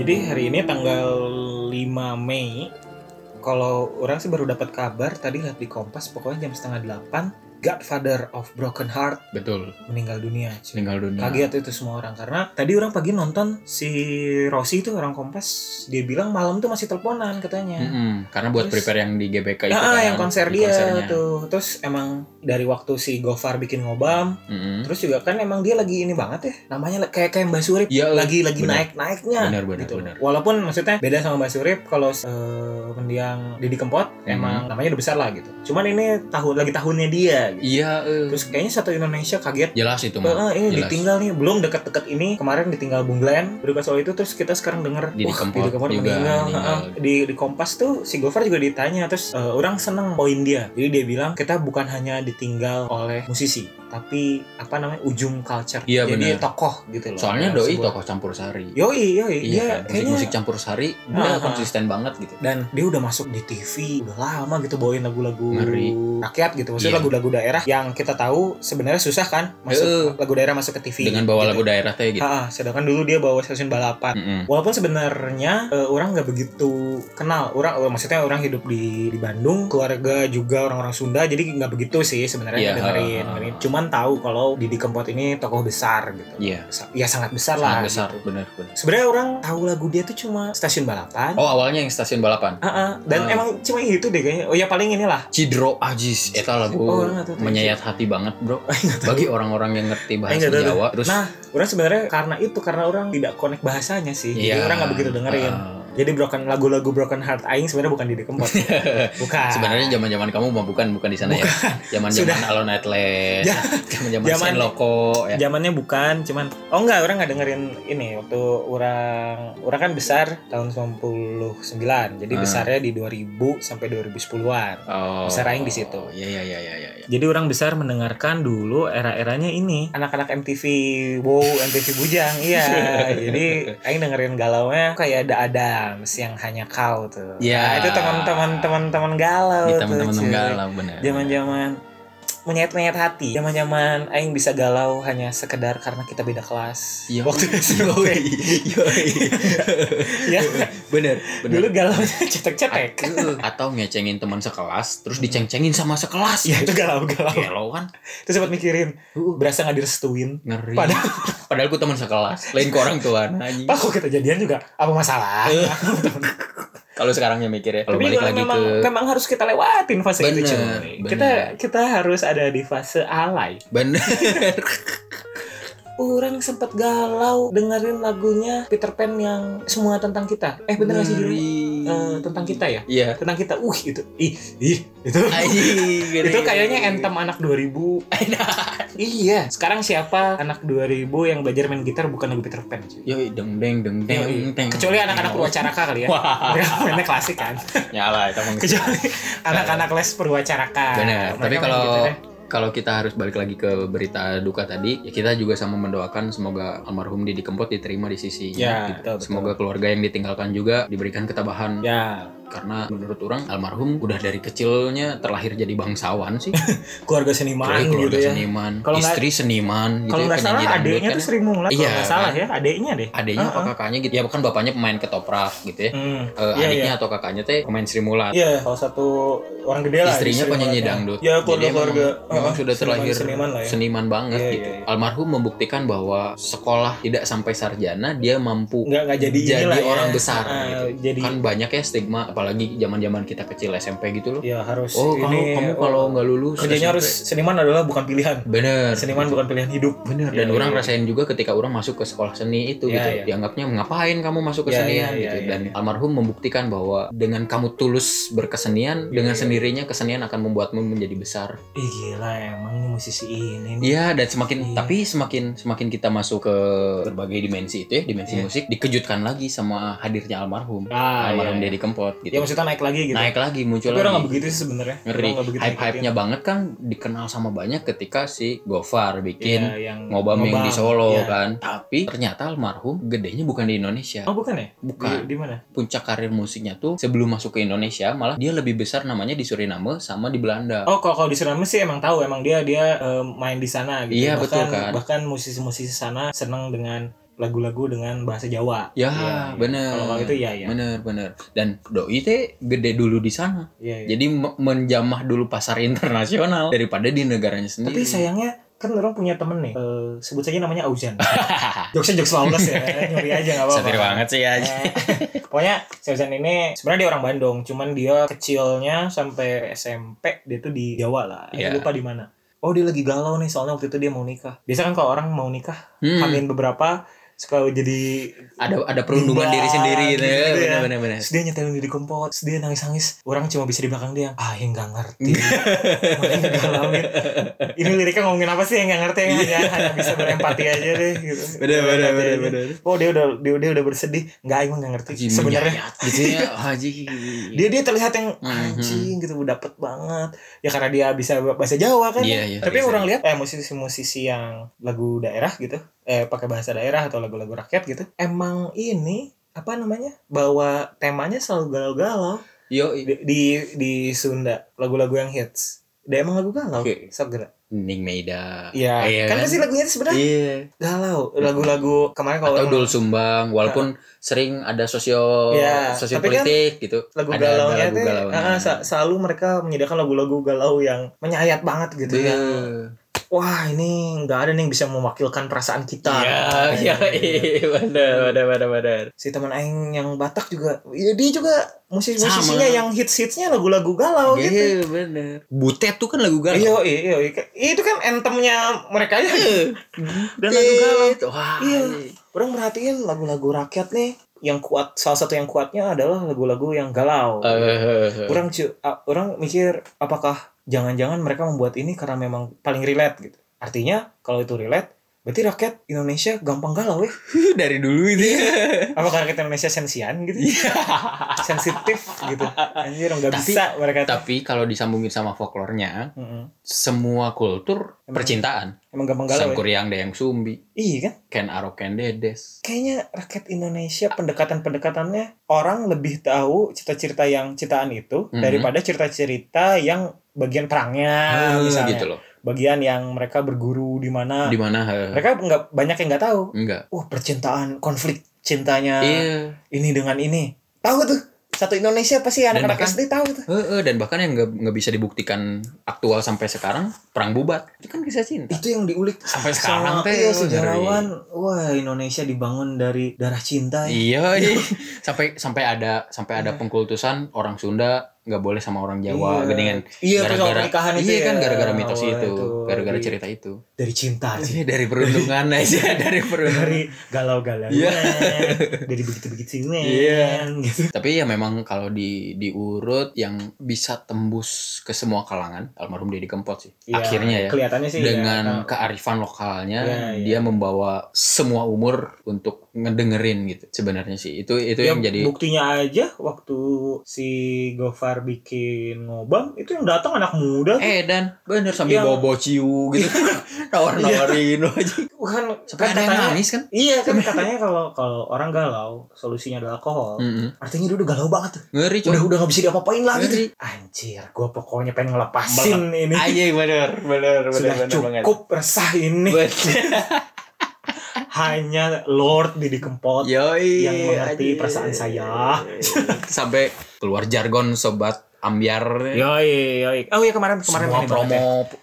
Jadi hari ini tanggal 5 Mei kalau orang sih baru dapat kabar tadi lihat di Kompas pokoknya jam setengah 8 Godfather of Broken Heart Betul. meninggal dunia. cuy. Meninggal dunia. Kaget itu semua orang karena tadi orang pagi nonton si Rossi itu orang Kompas dia bilang malam tuh masih teleponan katanya. Mm-mm. Karena buat Terus- prepare yang di GBK itu Ah, kan. yang konser di dia konsernya. tuh. Terus emang dari waktu si Gofar bikin ngobam, Mm-mm. terus juga kan emang dia lagi ini banget ya. Namanya kayak kayak Mbak Surip Iya, lagi lagi benar. naik naiknya. Benar, benar, gitu. benar. Walaupun maksudnya beda sama Mbak Surip kalau eh, mendiang Didi Kempot Hmm. emang namanya udah besar lah gitu. Cuman ini tahun lagi tahunnya dia. Gitu. Iya, eh. Terus kayaknya satu Indonesia kaget. jelas itu mah. eh, ini Jelas. ditinggal nih belum deket-deket ini kemarin ditinggal Bung Glenn berita soal itu terus kita sekarang denger Didi wah Kempot Didi Kempot juga meninggal, meninggal. Di di Kompas tuh si Gofar juga ditanya terus eh, orang seneng poin dia jadi dia bilang kita bukan hanya ditinggal oleh musisi tapi apa namanya ujung culture Iya, jadi benar. tokoh gitu loh Soalnya doi sebuah- tokoh campur sari. yoi yoi Iya dia kan, kayaknya musik-musik campur sari Ah, udah ah. konsisten banget gitu. dan dia udah masuk di TV udah lama gitu bawain lagu-lagu rakyat gitu maksudnya Iya. lagu-lagu daerah yang kita tahu sebenarnya susah kan masuk Heeh. lagu daerah masuk ke TV Dengan bawa gitu. lagu daerah teh gitu. Ah, sedangkan dulu dia bawa stasiun balapan. Mm-mm. Walaupun sebenarnya eh, orang nggak begitu kenal, orang eh, maksudnya orang hidup di di Bandung, keluarga juga orang-orang Sunda, jadi nggak begitu sih sebenarnya Iya, dengerin, ah, dengerin. Cuman tahu kalau Didi Kempot ini tokoh besar gitu. Iya. Sa- Ya sangat besar Sangat lah. besar, gitu. bener bener. Sebenarnya orang tahu lagu dia tuh cuma stasiun balapan. Oh awalnya yang stasiun balapan. Ah, ah. dan Ah. emang cuma itu deh kayaknya. Oh ya paling inilah. Cidro Ajis, eta lagu Oh, tuh. menyayat hati banget bro. Bagi orang-orang yang ngerti bahasa. Jawa, terus Nah, orang sebenarnya karena itu karena orang tidak connect bahasanya sih. Jadi Iya. orang nggak begitu dengerin. Ah. Jadi broken lagu-lagu broken heart aing sebenarnya bukan Didi Kempot. bukan. Sebenarnya zaman-zaman kamu mah bukan bukan di sana ya. Zaman-zaman. Alone Atlet, Ja- zaman-zaman Zaman- Loko ya. Zamannya bukan, cuman oh enggak, orang nggak dengerin ini waktu orang orang kan besar tahun 99. Jadi Ah. besarnya di 2000 sampai 2010-an. Oh. Besar aing di situ. Iya iya iya iya iya. Jadi orang besar mendengarkan dulu era-eranya ini anak-anak MTV wow MTV Bujang iya jadi aing dengerin galaunya kayak ada Adams yang hanya kau tuh. Iya. Nah, itu teman-teman teman-teman galau tuh, teman-teman galau bener. zaman-zaman menyayat-menyat hati. Zaman-zaman aing bisa galau hanya sekedar karena kita beda kelas. Iya. waktu SMP Yoi, yoi. ya. Bener, bener. dulu galaunya cetek-cetek. Aduh, atau ngecengin teman sekelas terus diceng-cengin sama sekelas. Ya itu galau-galau Gelo kan? Terus sempat mikirin Uh, berasa nggak direstuin ngeri. Padahal- padahal gue teman sekelas lain ke orang tua anjing Pak kok kita jadian juga apa masalah? Eh, kalau sekarangnya mikir ya kalau Tapi balik lagi memang ke memang harus kita lewatin fase itu Bener, cuy. bener. Kita kita harus ada di fase alay. bener Orang sempat galau dengerin lagunya Peter Pan yang semua tentang kita. Eh bener gak sih? Eh, tentang kita ya? iya Tentang kita. Uh itu. Ih, ih itu. Anjing, itu kayaknya entem anak 2000. iya. Sekarang siapa anak 2000 yang belajar main gitar bukan lagu Peter Pan cuy. Yoi, deng deng deng deng. Kecuali anak-anak Purwacaraka kali ya. Mereka mainnya klasik kan. nyala itu emang. kecuali anak-anak les perwacaraka. Mereka Tapi kalau. Kalau kita harus balik lagi ke berita duka tadi, ya kita juga sama mendoakan semoga almarhum Didi Kempot diterima di sisi. Ya, betul, betul. Semoga keluarga yang ditinggalkan juga diberikan ketabahan. ya Karena menurut orang almarhum udah dari kecilnya terlahir jadi bangsawan sih. keluarga seniman Keluarga gitu ya seniman, Kalau nggak- istri seniman gitu kalau ya, nggak salah penyanyi dangdut adiknya kan tuh ya. Sri kalau Iya, nggak salah kan? ya adiknya deh adiknya apa Uh-uh. kakaknya gitu ya bukan bapaknya pemain ketoprak gitu ya Hmm. Iya, adiknya iya. atau kakaknya teh pemain Sri Mulat Iya, salah satu orang gede lah. istrinya penyanyi dangdut Ya, Jadi keluarga-keluarga. memang, memang uh, sudah seniman- terlahir seniman ya. seniman banget Iya, gitu iya, iya. almarhum membuktikan bahwa sekolah tidak sampai sarjana dia mampu Nggak nggak jadi, ya. orang besar Ah, gitu. Jadi kan banyak ya stigma apalagi zaman zaman kita kecil SMP gitu loh ya harus oh kalau ini kamu kalau nggak lulus kerjanya SMP. harus seniman adalah bukan pilihan. bener Seniman bukan pilihan hidup. bener Iya, dan orang iya. rasain juga ketika orang masuk ke sekolah seni itu Iya, gitu iya. dianggapnya ngapain kamu masuk ke Iya, senian iya, gitu iya, dan iya. almarhum membuktikan bahwa dengan kamu tulus berkesenian dengan iya. sendirinya kesenian akan membuatmu menjadi besar Ih gila emang ini musisi ini. Iya dan semakin Iya. tapi semakin semakin kita masuk ke berbagai dimensi itu ya dimensi Iya. musik dikejutkan lagi sama hadirnya almarhum Ah, almarhum iya, iya. Deddy Kempot gitu Ya maksudnya naik lagi gitu. naik lagi muncul Tapi orang nggak lagi begitu sih sebenarnya. ngeri Orang nggak begitu hype hype nya banget kan dikenal sama banyak ketika si Gofar bikin Iya, yang ngobam yang di Solo Iya. kan tapi ternyata almarhum gedenya bukan di Indonesia Oh bukan ya? bukan Di, di mana? puncak karir musiknya tuh sebelum masuk ke Indonesia malah dia lebih besar namanya di Suriname sama di Belanda Oh kalau kalau di Suriname sih emang tahu emang dia dia eh, main di sana gitu. Iya, bahkan, betul kan. Bahkan musisi-musisi sana senang dengan lagu-lagu dengan bahasa Jawa. Ya, iya. bener. Kalau kalau itu ya ya. Bener bener. Dan doi teh gede dulu di sana. Iya, iya. Jadi me- menjamah dulu pasar internasional daripada di negaranya sendiri. Tapi sayangnya kan orang punya temen nih, eh, sebut saja namanya Auzan. Jokesnya jokes lawless ya, nyuri aja gak apa-apa. Satir banget sih ya. Eh, pokoknya si Auzan ini sebenarnya dia orang Bandung, cuman dia kecilnya sampai SMP dia tuh di Jawa lah. Iya. lupa di mana. Oh dia lagi galau nih soalnya waktu itu dia mau nikah. Biasa kan kalau orang mau nikah, Hmm. hamil beberapa suka jadi Ada ada perundungan diri sendiri gitu, ya. ya. Bener bener bener. Terus dia nyetelin diri kompot, terus dia nangis-nangis. Orang cuma bisa di belakang dia, ah yang gak ngerti. Makanya. Ini liriknya ngomongin apa sih yang gak ngerti? Hanya, hanya bisa berempati aja deh. Gitu. Bener, bener, bener, bener. Oh dia udah dia, dia udah bersedih. Nggak, emang gak ngerti. Sebenarnya gitu ya Haji. dia dia terlihat yang Mhm. anjing gitu dapet banget ya karena dia bisa bahasa Jawa kan Iya, ya. iya, tapi orang lihat eh musisi-musisi yang lagu daerah gitu eh pakai bahasa daerah atau lagu-lagu rakyat gitu emang ini apa namanya bawa temanya selalu galau-galau Yo, di, di di Sunda lagu-lagu yang hits dia emang lagu galau Oke. sok gerak Ning Meida. Iya, Iya kan pasti lagunya itu sebenarnya Iya. galau lagu-lagu kemarin kalau Atau Dul Sumbang, walaupun sering ada sosio Iya, sosio tapi kan politik gitu. lagu ada galaunya lagu ah, sa- selalu mereka menyediakan lagu-lagu galau yang menyayat banget gitu Iya. yang wah ini nggak ada nih yang bisa mewakilkan perasaan kita Iya, iya, iya, benar, benar, benar, benar. si teman aing yang Batak juga ya dia juga musisi-musisinya Sama. yang hits-hitsnya lagu-lagu galau gitu Iya, benar. Butet tuh kan lagu galau. Iya, iya, iya, itu kan anthemnya mereka ya. Iya. Dan lagu galau. Wah, Iya. Orang merhatiin lagu-lagu rakyat nih, yang kuat, salah satu yang kuatnya adalah lagu-lagu yang galau. Eh, orang cu- ah, orang mikir apakah jangan-jangan mereka membuat ini karena memang paling relate gitu. Artinya kalau itu relate, berarti rakyat Indonesia gampang galau ya. dari dulu itu. Iya. Apakah rakyat Indonesia sensian gitu? Sensitif gitu. Anjir nggak Tapi- bisa mereka. Tapi kalau disambungin sama folklornya, Mm-mm. semua kultur Emang- percintaan. Emang gampang galau ya? Sangkuriang Dayang Sumbi, Iya kan? Ken Arok Ken Dedes. Kayaknya rakyat Indonesia pendekatan-pendekatannya orang lebih tahu cerita-cerita yang citaan itu Mhm. daripada cerita-cerita yang bagian perangnya Ah, misalnya. gitu loh. Bagian yang mereka berguru di mana. Di mana? Mereka nggak banyak yang nggak tahu. Enggak. Wah, percintaan, konflik cintanya Iya. ini dengan ini. Tahu tuh. Satu Indonesia pasti anak-anak SD tahu tuh. Eh, eh, dan bahkan yang nggak nggak bisa dibuktikan aktual sampai sekarang perang bubat itu kan kisah cinta Itu yang diulik Sampai sekarang teh, iya, oh, sejarawan. Wah, Indonesia dibangun dari darah cinta. ya. iya iya. sampai sampai ada sampai ada Iya. pengkultusan orang Sunda nggak boleh sama orang Jawa Iya. geningan Iya, gara-gara pernikahan itu iya ya. kan gara-gara mitos Wah, itu gara-gara cerita itu dari cinta sih. Iya, dari perundungan aja dari perundungan dari galau-galau Iya. dari begitu-begitu Iya. gitu. tapi ya memang kalau di diurut yang bisa tembus ke semua kalangan almarhum Deddy Kempot sih Iya, akhirnya ya kelihatannya sih dengan ya, kearifan lokalnya Iya, iya. dia membawa semua umur untuk ngedengerin gitu sebenarnya sih itu itu Ya, yang jadi buktinya aja waktu si Gofar bikin ngobam itu yang datang anak muda tuh. eh dan bener sambil Yang- bobo ciu gitu. Nawar nawarin aja kan sampai kan katanya nangis kan? Iya kan katanya kalau kalau orang galau solusinya adalah alkohol. Mm-mm. artinya dia udah galau banget tuh. Ngeri coy udah udah gak bisa diapa-apain lagi Ngeri. tuh anjir gue pokoknya pengen ngelepasin ini. Aja bener bener sudah cukup resah ini hanya Lord Didi Kempot Yoi, yang mengerti aja. perasaan saya. sampai keluar jargon sobat ambiar Yoi, yoi. Oh iya kemarin kemarin semua ya. promo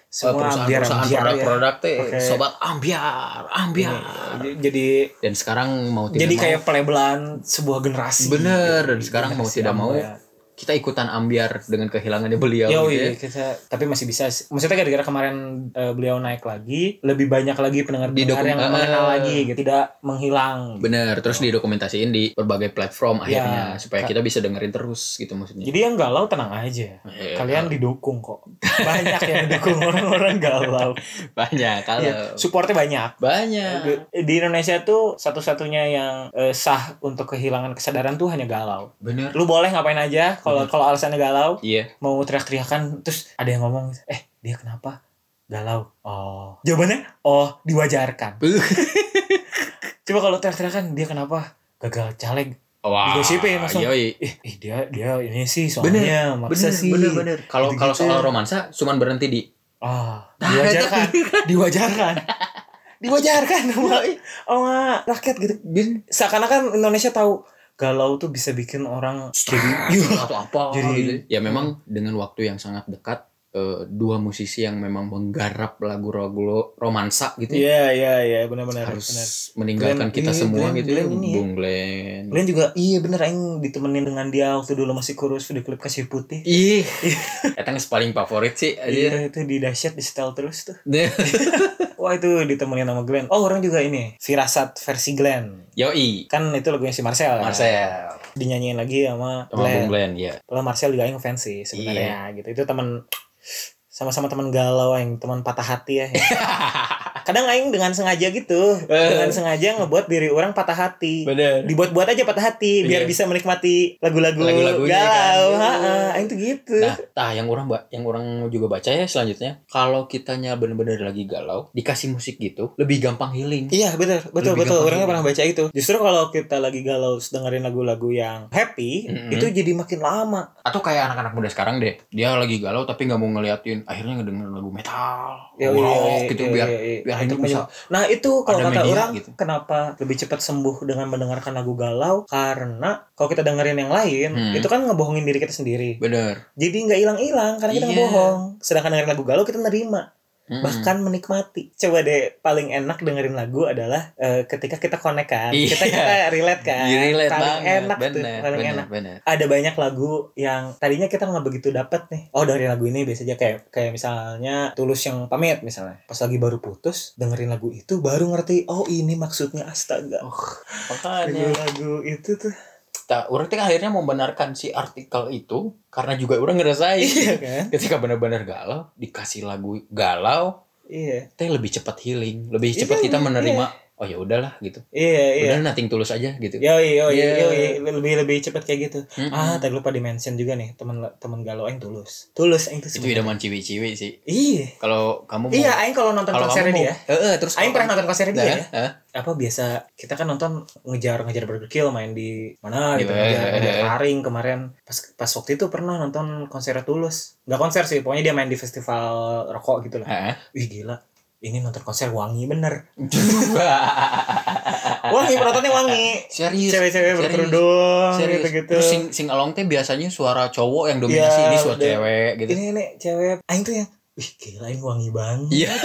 Semua ambiar- perusahaan-perusahaan ambiar ya. produk-produk teh Pakai- sobat ambiar ambiar Ini, Jadi dan sekarang mau tidak jadi mau kayak pelebelan sebuah generasi. Bener, dan sekarang mau tidak mau, ambiar. Kita ikutan ambiar dengan kehilangannya beliau Yo, gitu iya, ya. kita tapi masih bisa. Maksudnya gara-gara kemarin eh, beliau naik lagi, lebih banyak lagi pendengar-pendengar Di yang eh, mengenal lagi, gitu. tidak menghilang. Bener, terus didokumentasiin di berbagai platform akhirnya Ya, supaya kita bisa dengerin terus gitu maksudnya. Jadi yang galau tenang aja. Eh, Kalian didukung kok. Banyak yang didukung orang-orang galau. banyak kalau Iya, supportnya banyak. banyak. Di Indonesia tuh satu-satunya yang eh, sah untuk kehilangan kesadaran tuh hanya galau. Bener. Lu boleh ngapain aja kalau kalau alasannya galau, Iya. mau teriak-teriakan terus ada yang ngomong, "Eh, dia kenapa?" Galau. Oh. Jawabannya, "Oh, diwajarkan." Coba kalau teriak-teriakan, "Dia kenapa?" Gagal caleg. Wah. Digosipin langsung. Yoi. Eh, dia dia ini sih soalnya maksa sih. bener, bener. Kalau kalau Gitu-gitu. soal romansa cuman berhenti di Ah, Nah, diwajarkan. diwajarkan. Diwajarkan sama, sama rakyat gitu. Seakan-akan Indonesia tahu galau tuh bisa bikin orang jadi atau apa Jadi- gitu. Ya memang dengan waktu yang sangat dekat dua musisi yang memang menggarap lagu-lagu romansa gitu Iya iya iya benar-benar harus benar. meninggalkan Glenn- kita iya, semua Glenn- gitu Glenn ya. ini ya. Bung Glenn. Glenn juga iya bener aing ditemenin dengan dia waktu dulu masih kurus video klip kasih putih. Ih, eta geus paling favorit sih Iya aja. itu di dahsyat di setel terus tuh. Wah itu ditemenin sama Glenn. Oh orang juga ini Firasat versi Glenn. Yoi, Kan itu lagunya si Marcel. Marcel Dinyanyiin lagi sama, sama Glenn. Bung Glenn ya. Kalau Marcel juga aing fans sih sebenarnya gitu. Itu teman sama-sama teman galau aing, teman patah hati ya. Kadang aing dengan sengaja gitu, dengan sengaja ngebuat diri orang patah hati. Bener. Dibuat-buat aja patah hati biar bisa menikmati lagu-lagu Lagu-lagunya galau. kan. Gitu. Nah, tah yang orang yang orang juga baca ya selanjutnya, kalau kitanya bener-bener lagi galau, dikasih musik gitu, lebih gampang healing. Iya betul betul Lebih betul orangnya pernah baca itu justru kalau kita lagi galau dengerin lagu-lagu yang happy Mm-mm. itu jadi makin lama Atau kayak anak-anak muda sekarang deh, dia lagi galau tapi nggak mau ngeliatin, akhirnya ngedengerin lagu metal, Ya, rock iya, iya, gitu iya, biar iya, iya. biar ini bisa nah itu kalau kata media orang gitu. kenapa lebih cepat sembuh dengan mendengarkan lagu galau karena kalau kita dengerin yang lain Hmm. itu kan ngebohongin diri kita sendiri bener. Jadi nggak hilang-hilang karena kita Iya. ngebohong sedangkan dengerin lagu galau kita nerima Mm-mm. bahkan menikmati coba deh paling enak dengerin lagu adalah eh, ketika kita connect kan Iya. kita kita relate kan Iya, relate paling banget. enak tuh bener, paling bener, enak bener. ada banyak lagu yang tadinya kita nggak begitu dapat nih. Oh dari lagu ini biasa aja kayak kayak misalnya tulus yang pamit misalnya. Pas lagi baru putus dengerin lagu itu baru ngerti. Oh ini maksudnya astaga. Oh, Makanya, Lagu-lagu itu tuh. Tak, orang teh akhirnya membenarkan si artikel itu karena juga orang ngerasain. iya kan? Ketika benar-benar galau, dikasih lagu galau, Iya. teh lebih cepat healing, lebih Iya, cepat kita iya. Oh ya udahlah gitu. Iya iya. Udah nating tulus aja gitu. Yoi, Iya. yoi, lebih lebih cepat kayak gitu. Mm-mm. Ah, tadi lupa di mention juga nih teman teman galau aing tulus. Tulus aing tuh itu sebenarnya. idaman ciwi-ciwi sih. Iya. Kalau kamu mau Iya, aing kalau nonton konser mau, dia, Eh, eh, terus aing pernah nonton konser dia Nah, ya. eh, apa biasa kita kan nonton ngejar-ngejar Burger Kill main di mana gitu Iya, ngejar, iya, ngejar iya. taring kemarin pas pas waktu itu pernah nonton konser Tulus nggak konser sih pokoknya dia main di festival rokok gitu lah Heeh. wih gila ini nonton konser wangi bener wangi penontonnya wangi Serius. cewek-cewek berkerudung Serius. gitu-gitu Terus sing sing along teh biasanya suara cowok yang dominasi Iya, ini suara udah. cewek gitu. ini ini cewek aing tuh yang wih gila ini wangi banget Iya.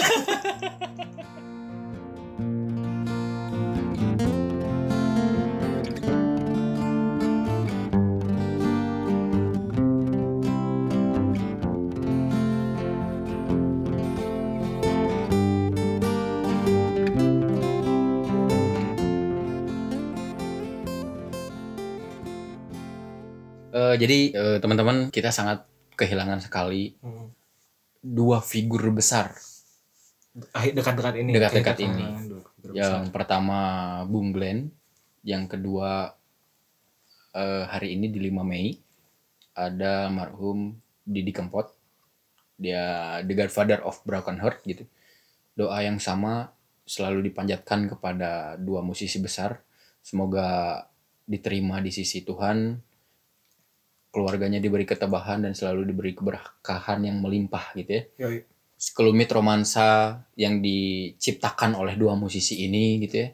Eh, jadi eh, teman-teman kita sangat kehilangan sekali Hmm. dua figur besar. Dekat-dekat ini Dekat-dekat ini. Yang besar. pertama Bung Glenn, yang kedua eh, hari ini di 5 Mei ada marhum Didi Kempot. Dia the godfather of broken heart gitu. Doa yang sama selalu dipanjatkan kepada dua musisi besar. Semoga diterima di sisi Tuhan. Keluarganya diberi ketabahan dan selalu diberi keberkahan yang melimpah gitu ya Yoi. sekelumit romansa yang diciptakan oleh dua musisi ini gitu ya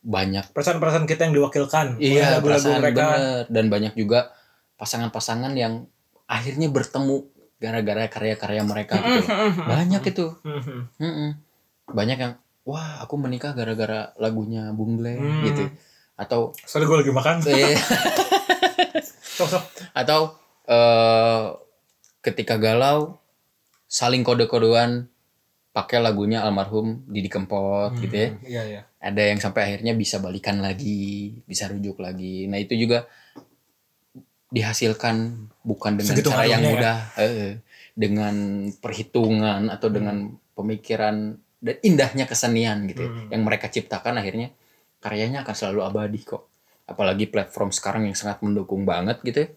banyak perasaan-perasaan kita yang diwakilkan oleh iya lagu-lagu perasaan mereka bener dan banyak juga pasangan-pasangan yang akhirnya bertemu gara-gara karya-karya mereka gitu banyak itu Mhm. Mm-mm. banyak yang wah aku menikah gara-gara lagunya Bung Glenn Hmm. gitu atau Soalnya gue lagi makan. atau eh, ketika galau saling kode-kodean pakai lagunya almarhum Didi Kempot gitu ya Hmm, Iya, iya. ada yang sampai akhirnya bisa balikan lagi, bisa rujuk lagi. Nah itu juga dihasilkan bukan dengan Segitu cara yang ya? mudah, eh, dengan perhitungan atau dengan pemikiran dan indahnya kesenian gitu. ya. Hmm. Yang mereka ciptakan akhirnya karyanya akan selalu abadi kok. Apalagi platform sekarang yang sangat mendukung banget gitu. ya.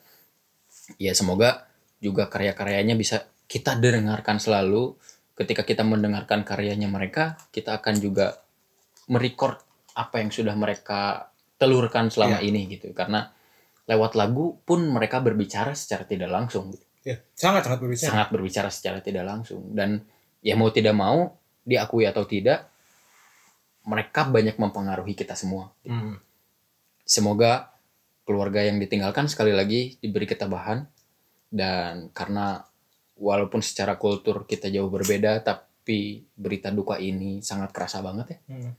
Ya semoga juga karya-karyanya bisa kita dengarkan selalu. Ketika kita mendengarkan karyanya mereka, kita akan juga merecord apa yang sudah mereka telurkan selama Iya. ini gitu karena lewat lagu pun mereka berbicara secara tidak langsung gitu. Iya, sangat sangat berbicara. sangat berbicara secara tidak langsung dan ya mau tidak mau diakui atau tidak mereka banyak mempengaruhi kita semua. Hmm. Semoga keluarga yang ditinggalkan sekali lagi diberi ketabahan dan karena walaupun secara kultur kita jauh berbeda tapi berita duka ini sangat kerasa banget ya. Hmm.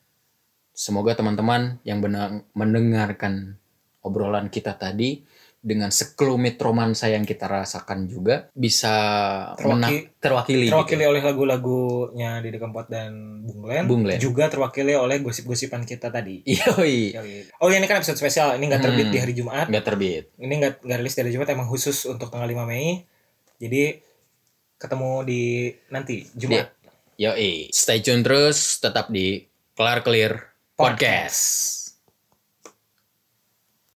Semoga teman-teman yang benar mendengarkan obrolan kita tadi dengan sekelumit romansa yang kita rasakan juga bisa Terwaki- mena- terwakili, terwakili gitu. oleh lagu-lagunya Didi Kempot dan Bung Glenn, Bung Glenn. juga terwakili oleh gosip-gosipan kita tadi. Yoi, Oh ini kan episode spesial, ini nggak terbit Hmm. di hari Jumat, nggak terbit. ini nggak nggak rilis dari Jumat emang khusus untuk tanggal 5 Mei. Jadi ketemu di nanti Jumat Yoi, stay tune terus tetap di Kelar Clear Podcast.